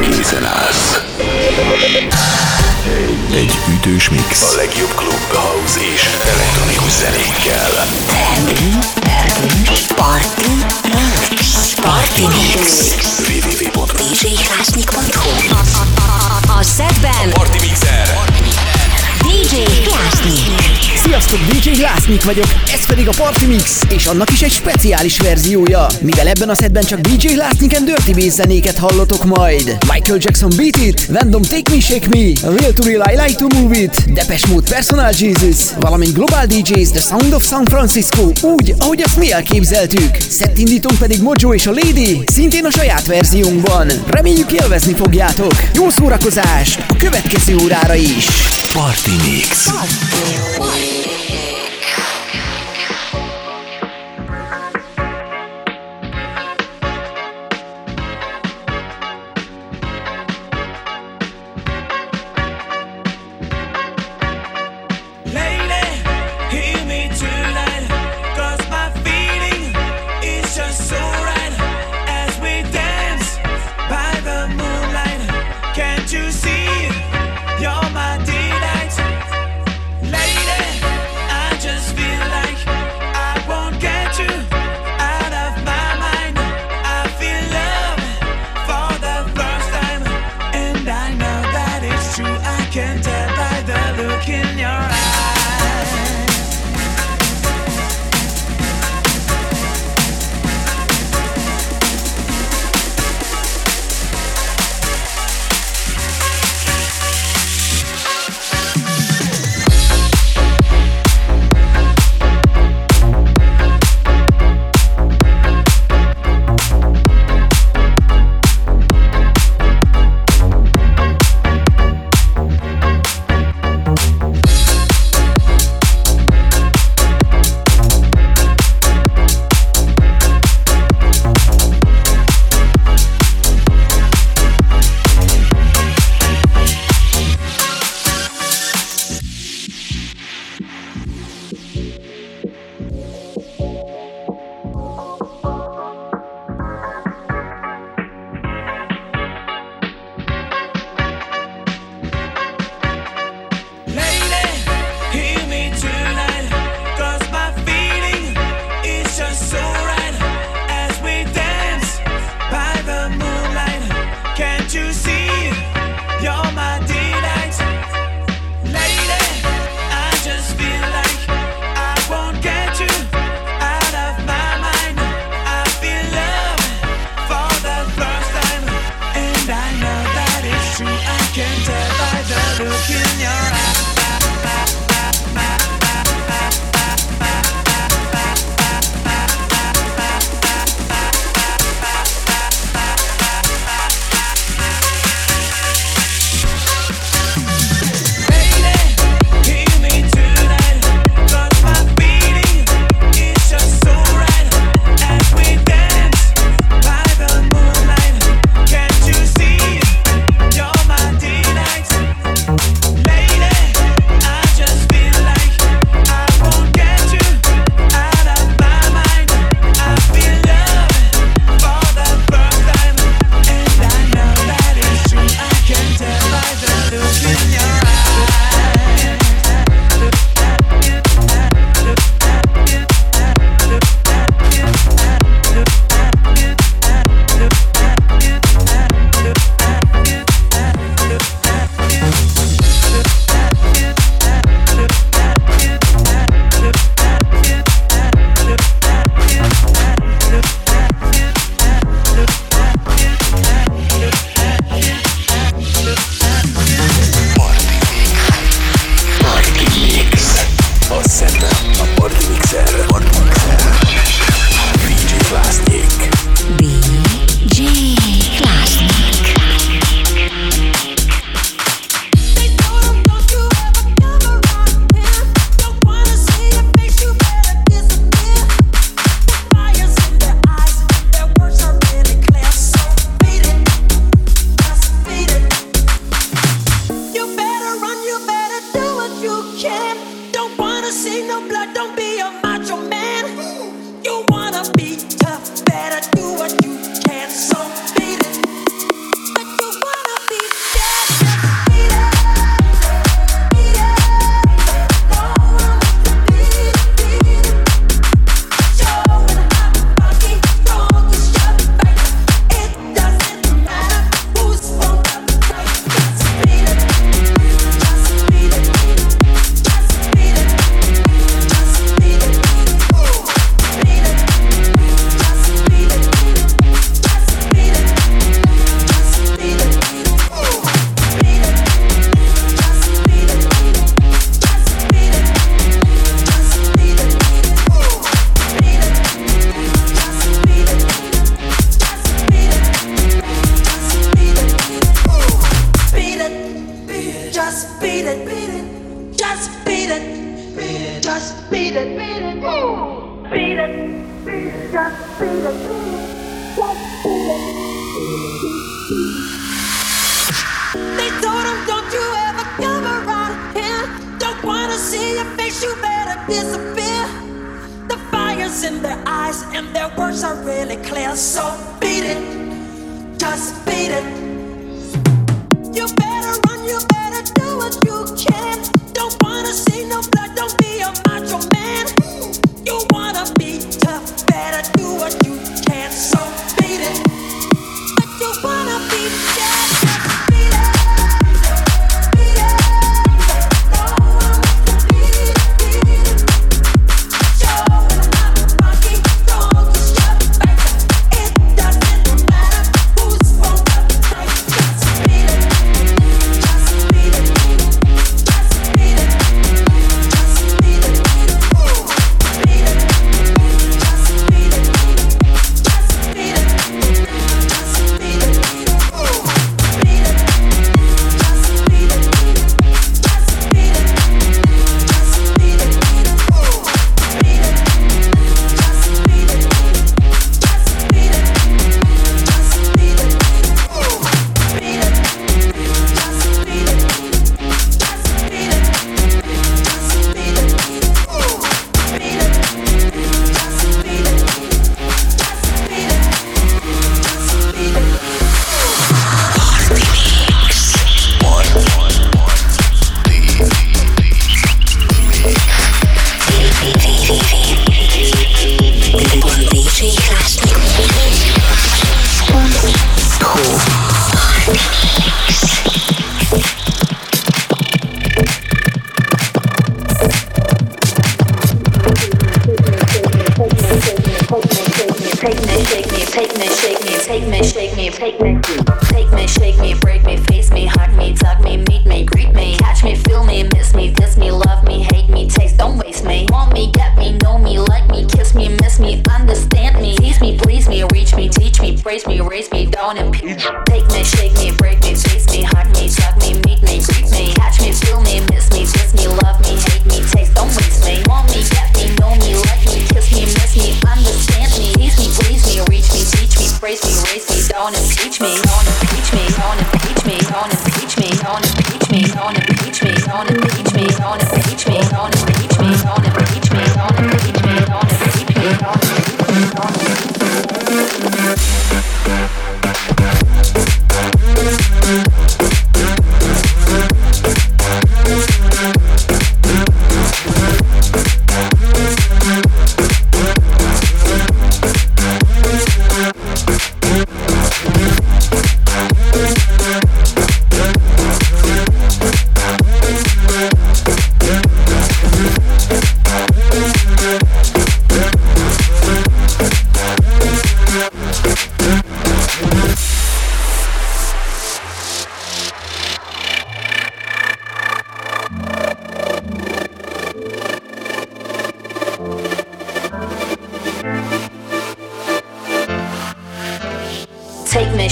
készen állsz. Egy ütős mix. A legjobb klub, house és elektronikus zenékkel. Party party Party Mix. www.djhlásnyik.hu A, a, a, party. a, a, DJ Glásznik. Sziasztok, DJ Glásznik vagyok, ez pedig a Party Mix, és annak is egy speciális verziója, mivel ebben a szedben csak DJ Glásznik-en Dirty Bass zenéket hallotok majd. Michael Jackson Beat It, Random Take Me Shake Me, Real to Real I Like to Move It, Depeche Mode Personal Jesus, valamint Global DJs The Sound of San Francisco, úgy, ahogy azt mi elképzeltük. Szett indítunk pedig Mojo és a Lady, szintén a saját verziónkban. Reméljük élvezni fogjátok. Jó szórakozást a következő órára is. Party Mix.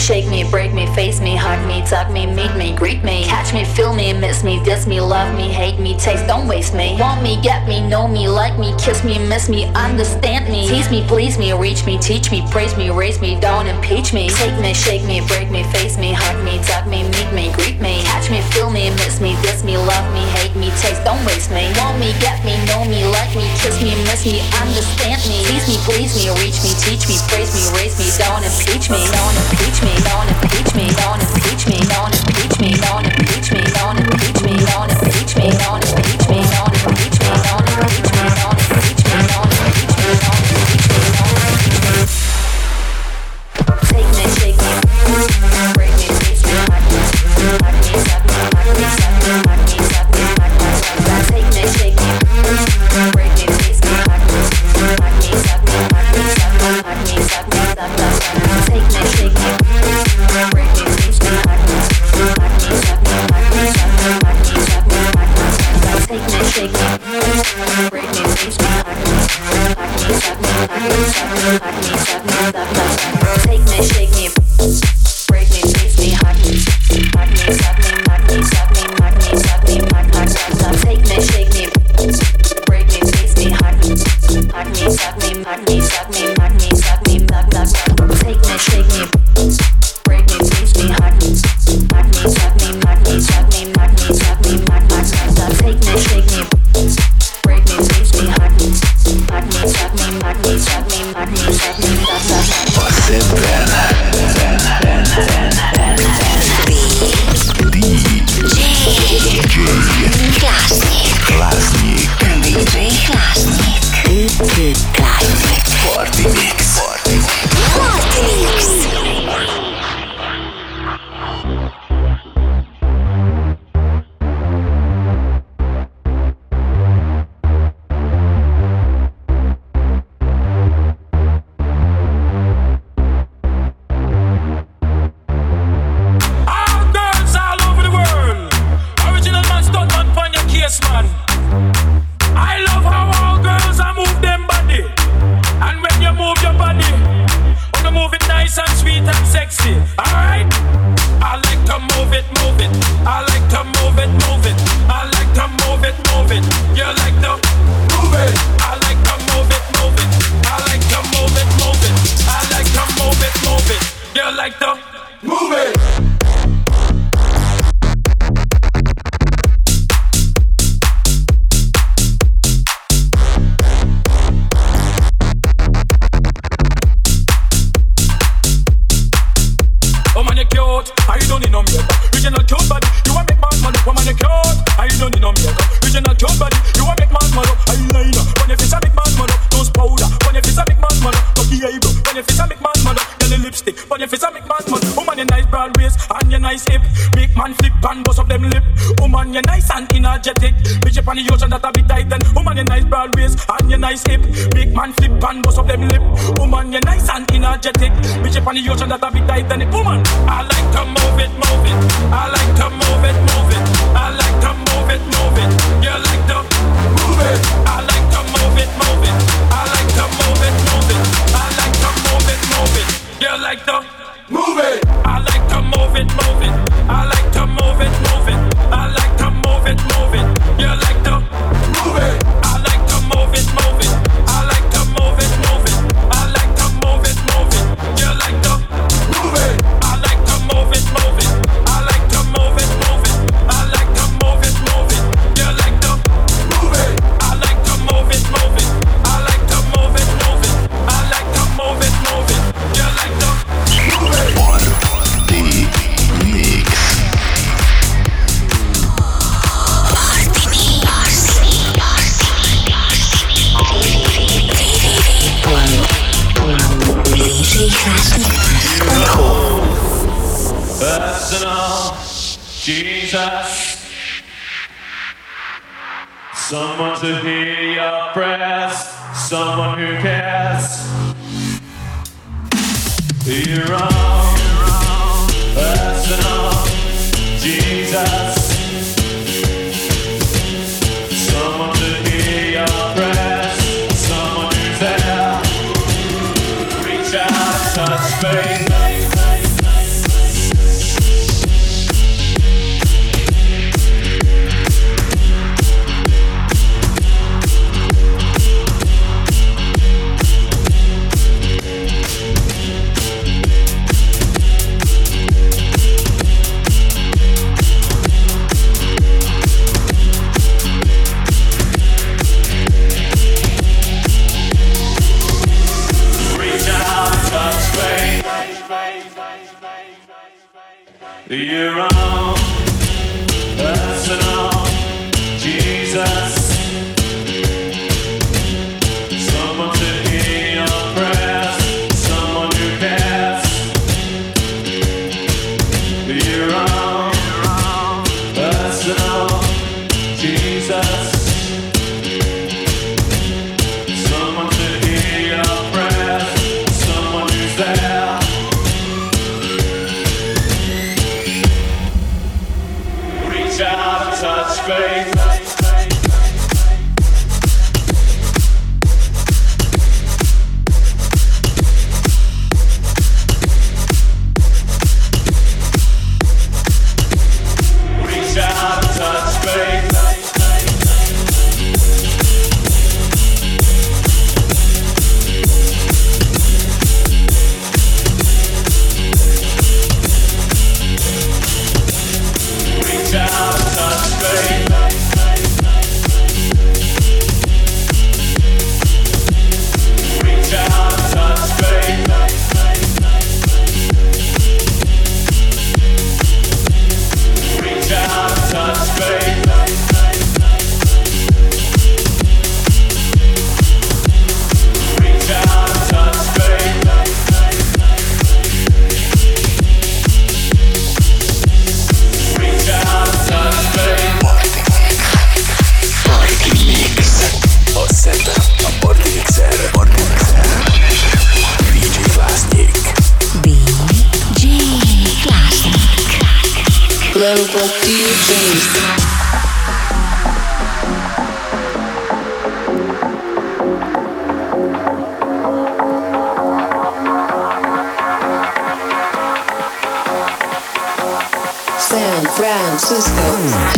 Shake me, break me, face me, hug me, tug me, meet me, greet me Catch me, feel me, miss me, diss me, love me, hate me, taste, don't waste me. Want me, get me, know me, like me, kiss me, miss me, understand me. Tease me, please me, reach me, teach me, praise me, raise me, don't impeach me. Take me, shake me, break me, face me, hug me, tug me, meet me, greet me. Catch me, feel me, miss me, diss me, love me, hate me, taste, don't waste me. Want me, get me, know me, like me, kiss me, miss me, understand me. Tease me, please me, reach me, teach me, praise me, raise me, don't impeach me, don't impeach me. Don't impeach me Don't teach me Don't teach me Don't teach me Don't teach me Don't teach me Don't on me. New Francisco.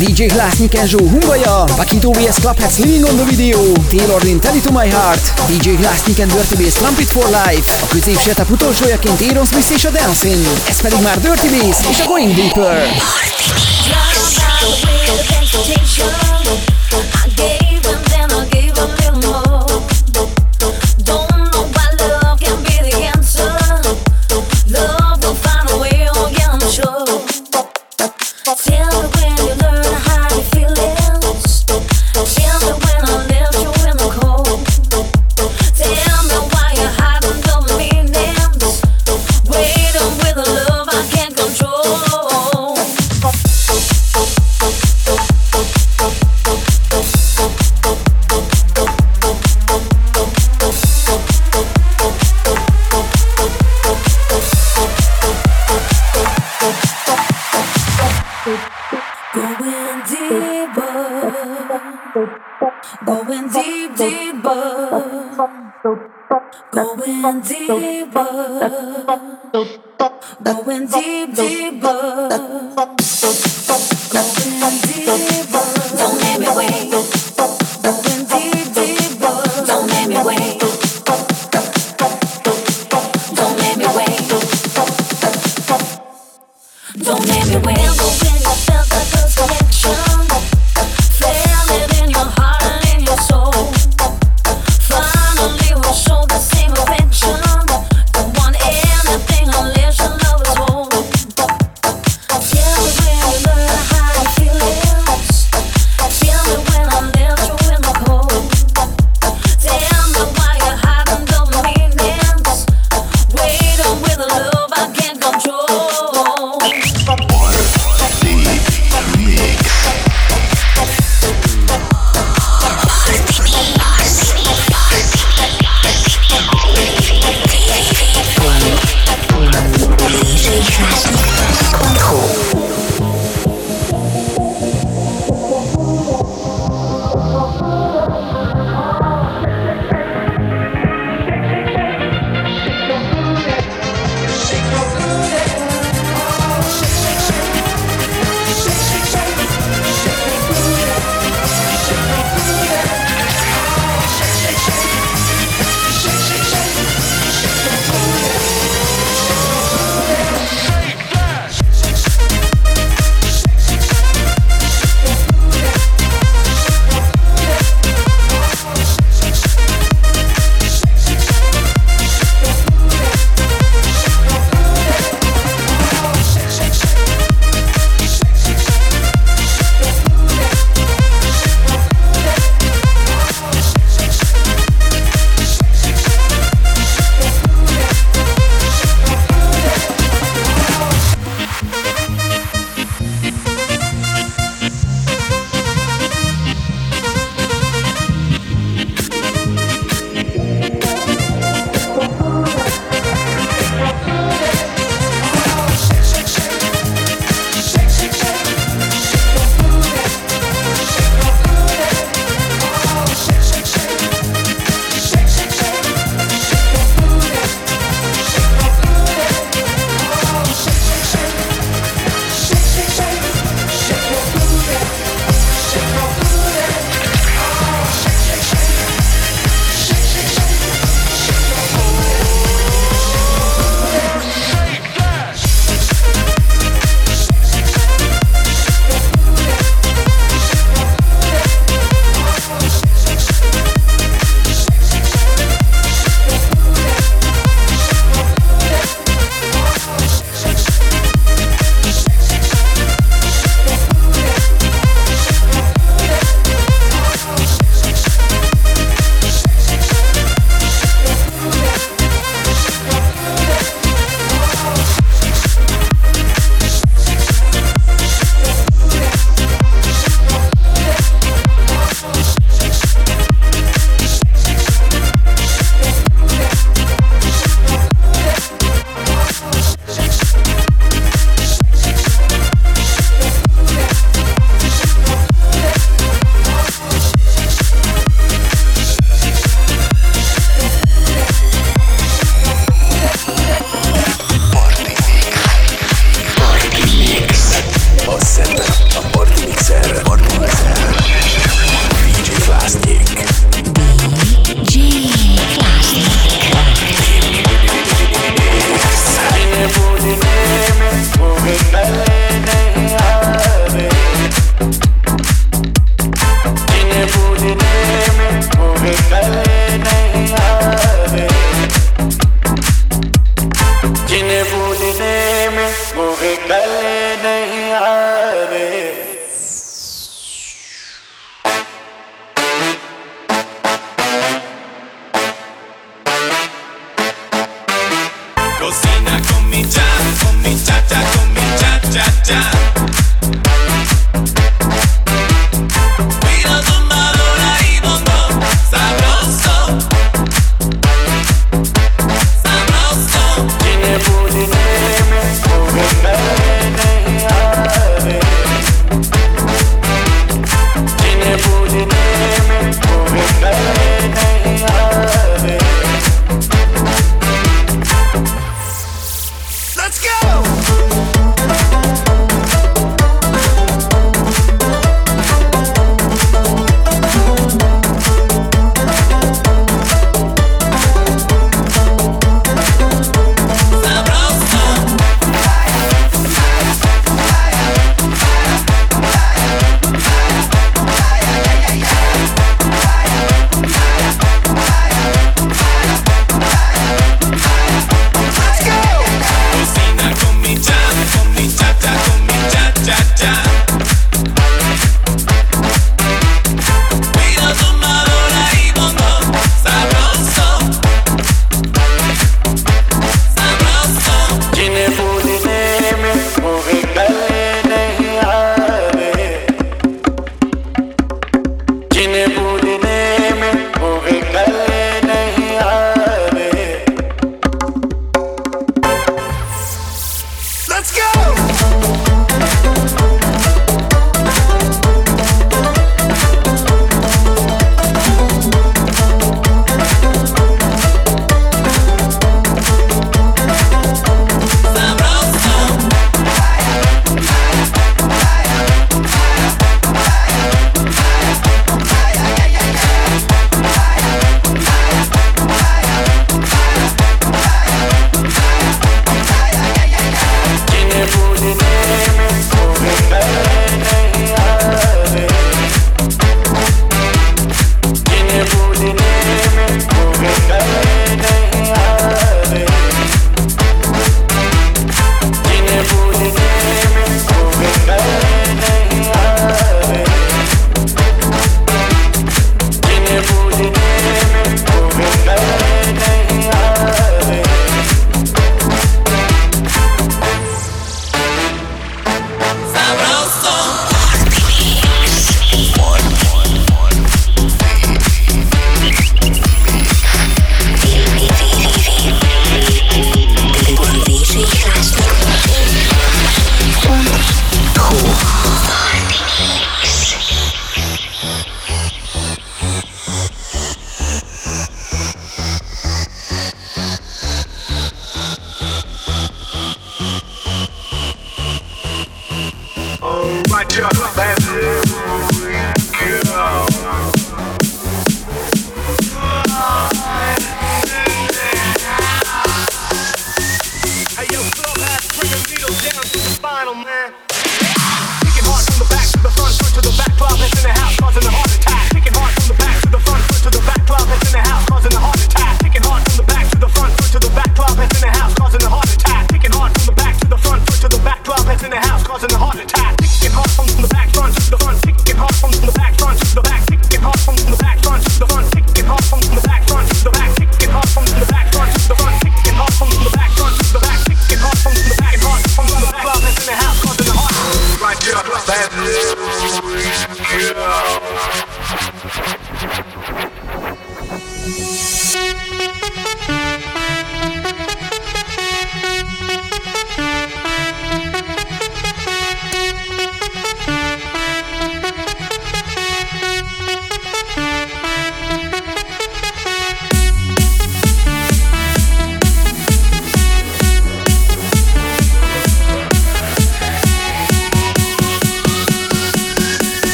DJ Glassnik and Joe Humbaja, Pakito vs Clubheads Living on the Video, Taylor Lynn Tell to My Heart, DJ Glassnik and Dirty Bass Trumpet for Life, a közép setup utolsójaként Aaron Smith és a Dancing, ez pedig már Dirty Bass és a Going Deeper. Party Going deeper, going deep, deeper.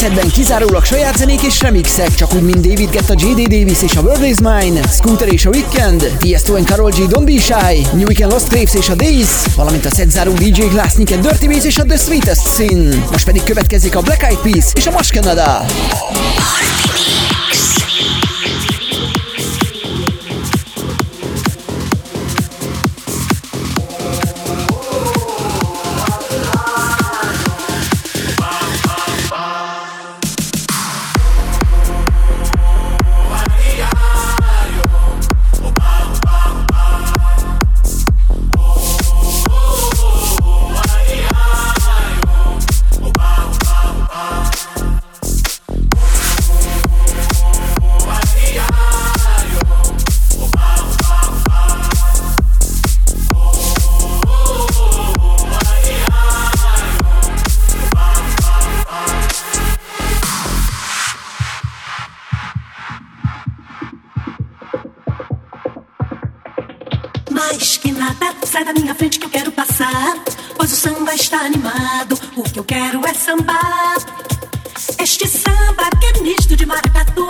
Szedben kizárólag saját zenék és remixek, csak úgy, mint David Guetta, J.D. Davis és a World is Mine, Scooter és a Weekend, Tiesto and Karol G. Don't Be Shy, New Weekend Lost Graves és a Days, valamint a szedzáró DJ and Dirty Bass és a The Sweetest Sin. Most pedig következik a Black Eyed Peas és a Mas Canada. amado, o que eu quero é sambar. Este samba que é misto de maracatu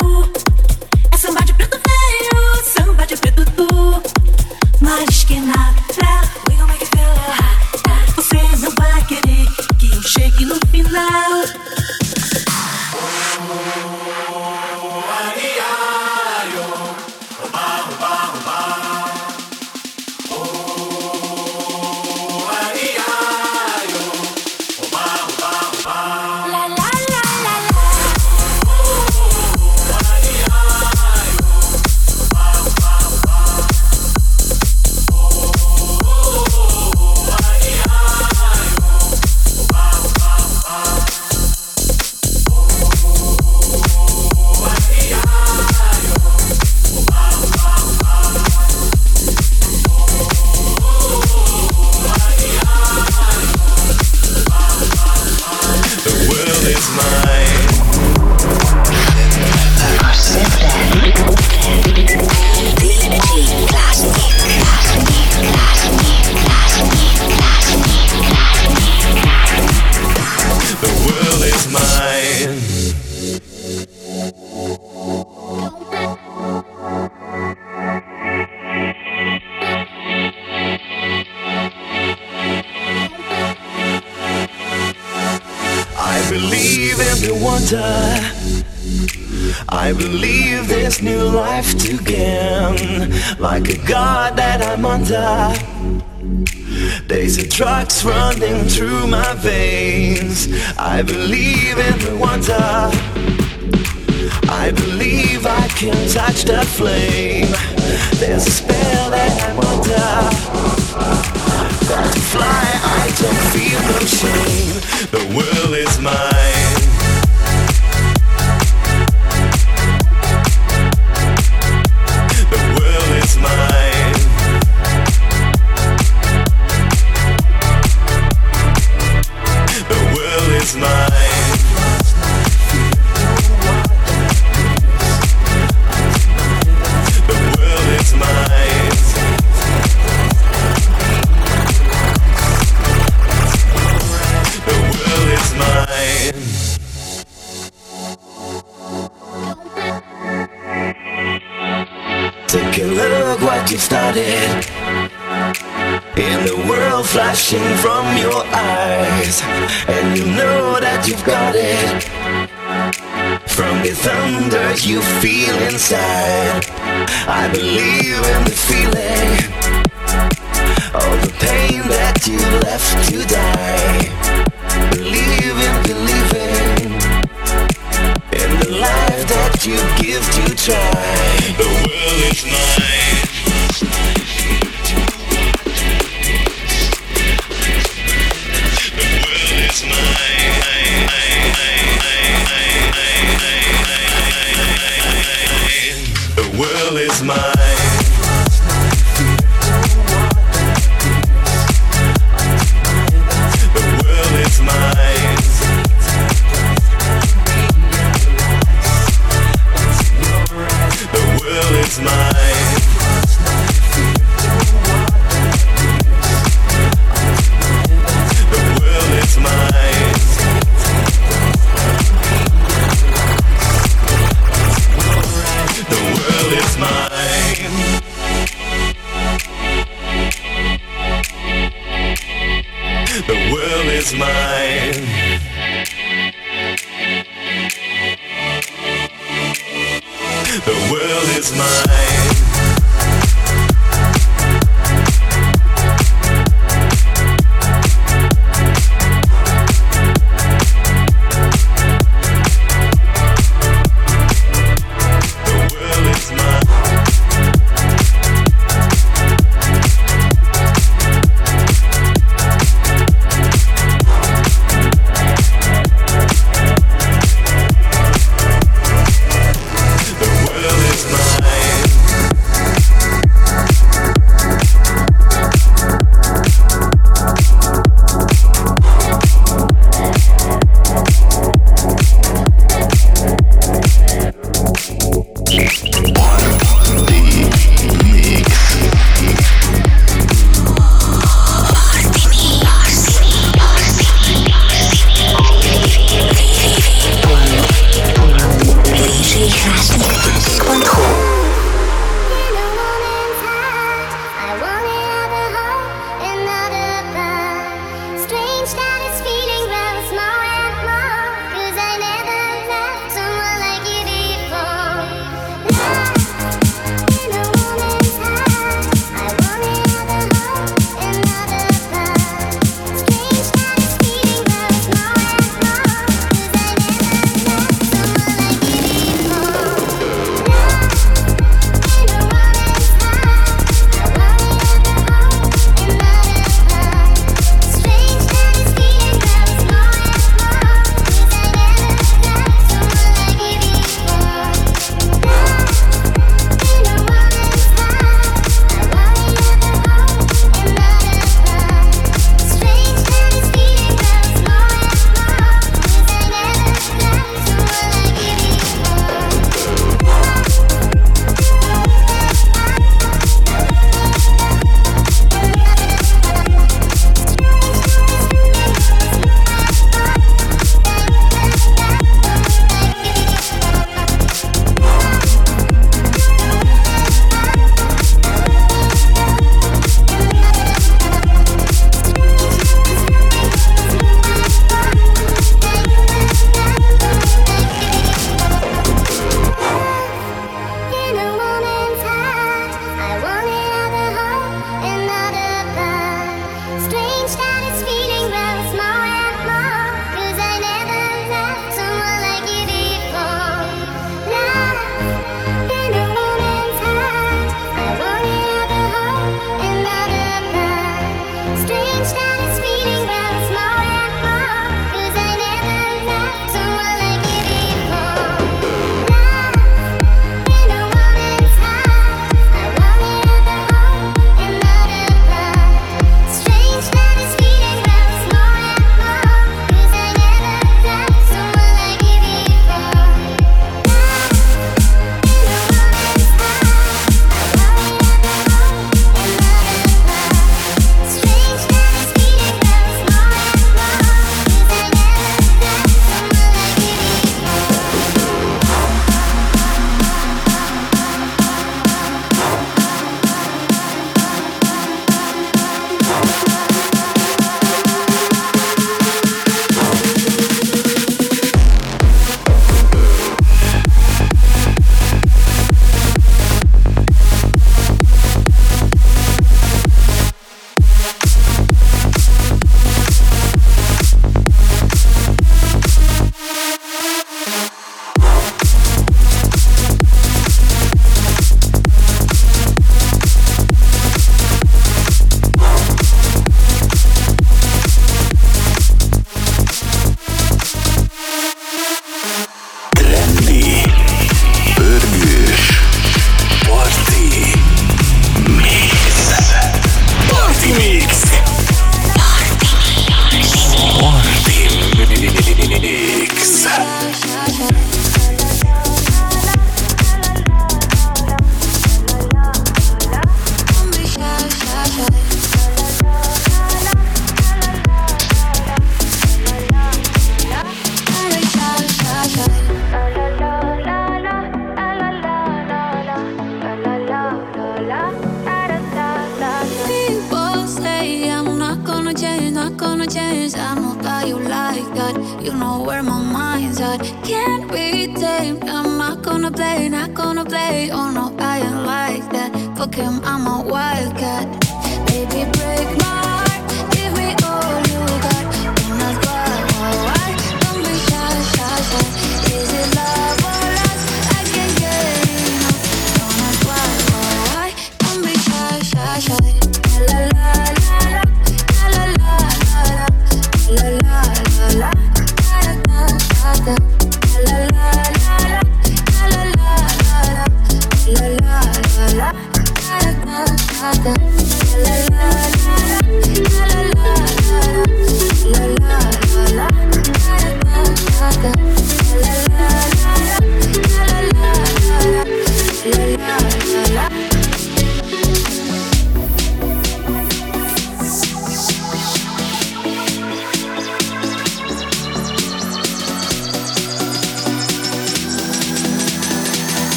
flame. There's a spell that I'm under. To fly, I don't feel no shame. The world is mine. side.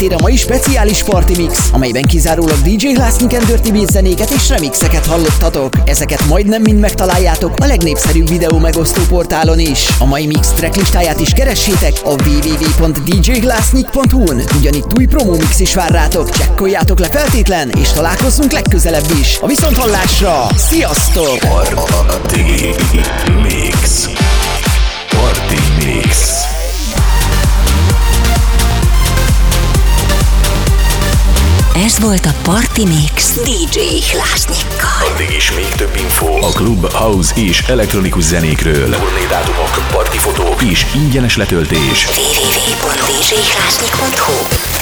tér a mai speciális Party Mix, amelyben kizárólag DJ Glassniken Dirty Beat zenéket és remixeket hallottatok. Ezeket majdnem mind megtaláljátok a legnépszerűbb videó megosztó portálon is. A mai Mix track is keressétek a www.djglassnik.hu-n, ugyanitt új promo mix is vár rátok, csekkoljátok le feltétlen, és találkozunk legközelebb is. A viszonthallásra! Sziasztok! Party Mix Party Mix Ez volt a Party Mix DJ Hlásnyikkal. Addig is még több info a klub, house és elektronikus zenékről. Turné dátumok, partifotók és ingyenes letöltés. www.djhlásnyik.hu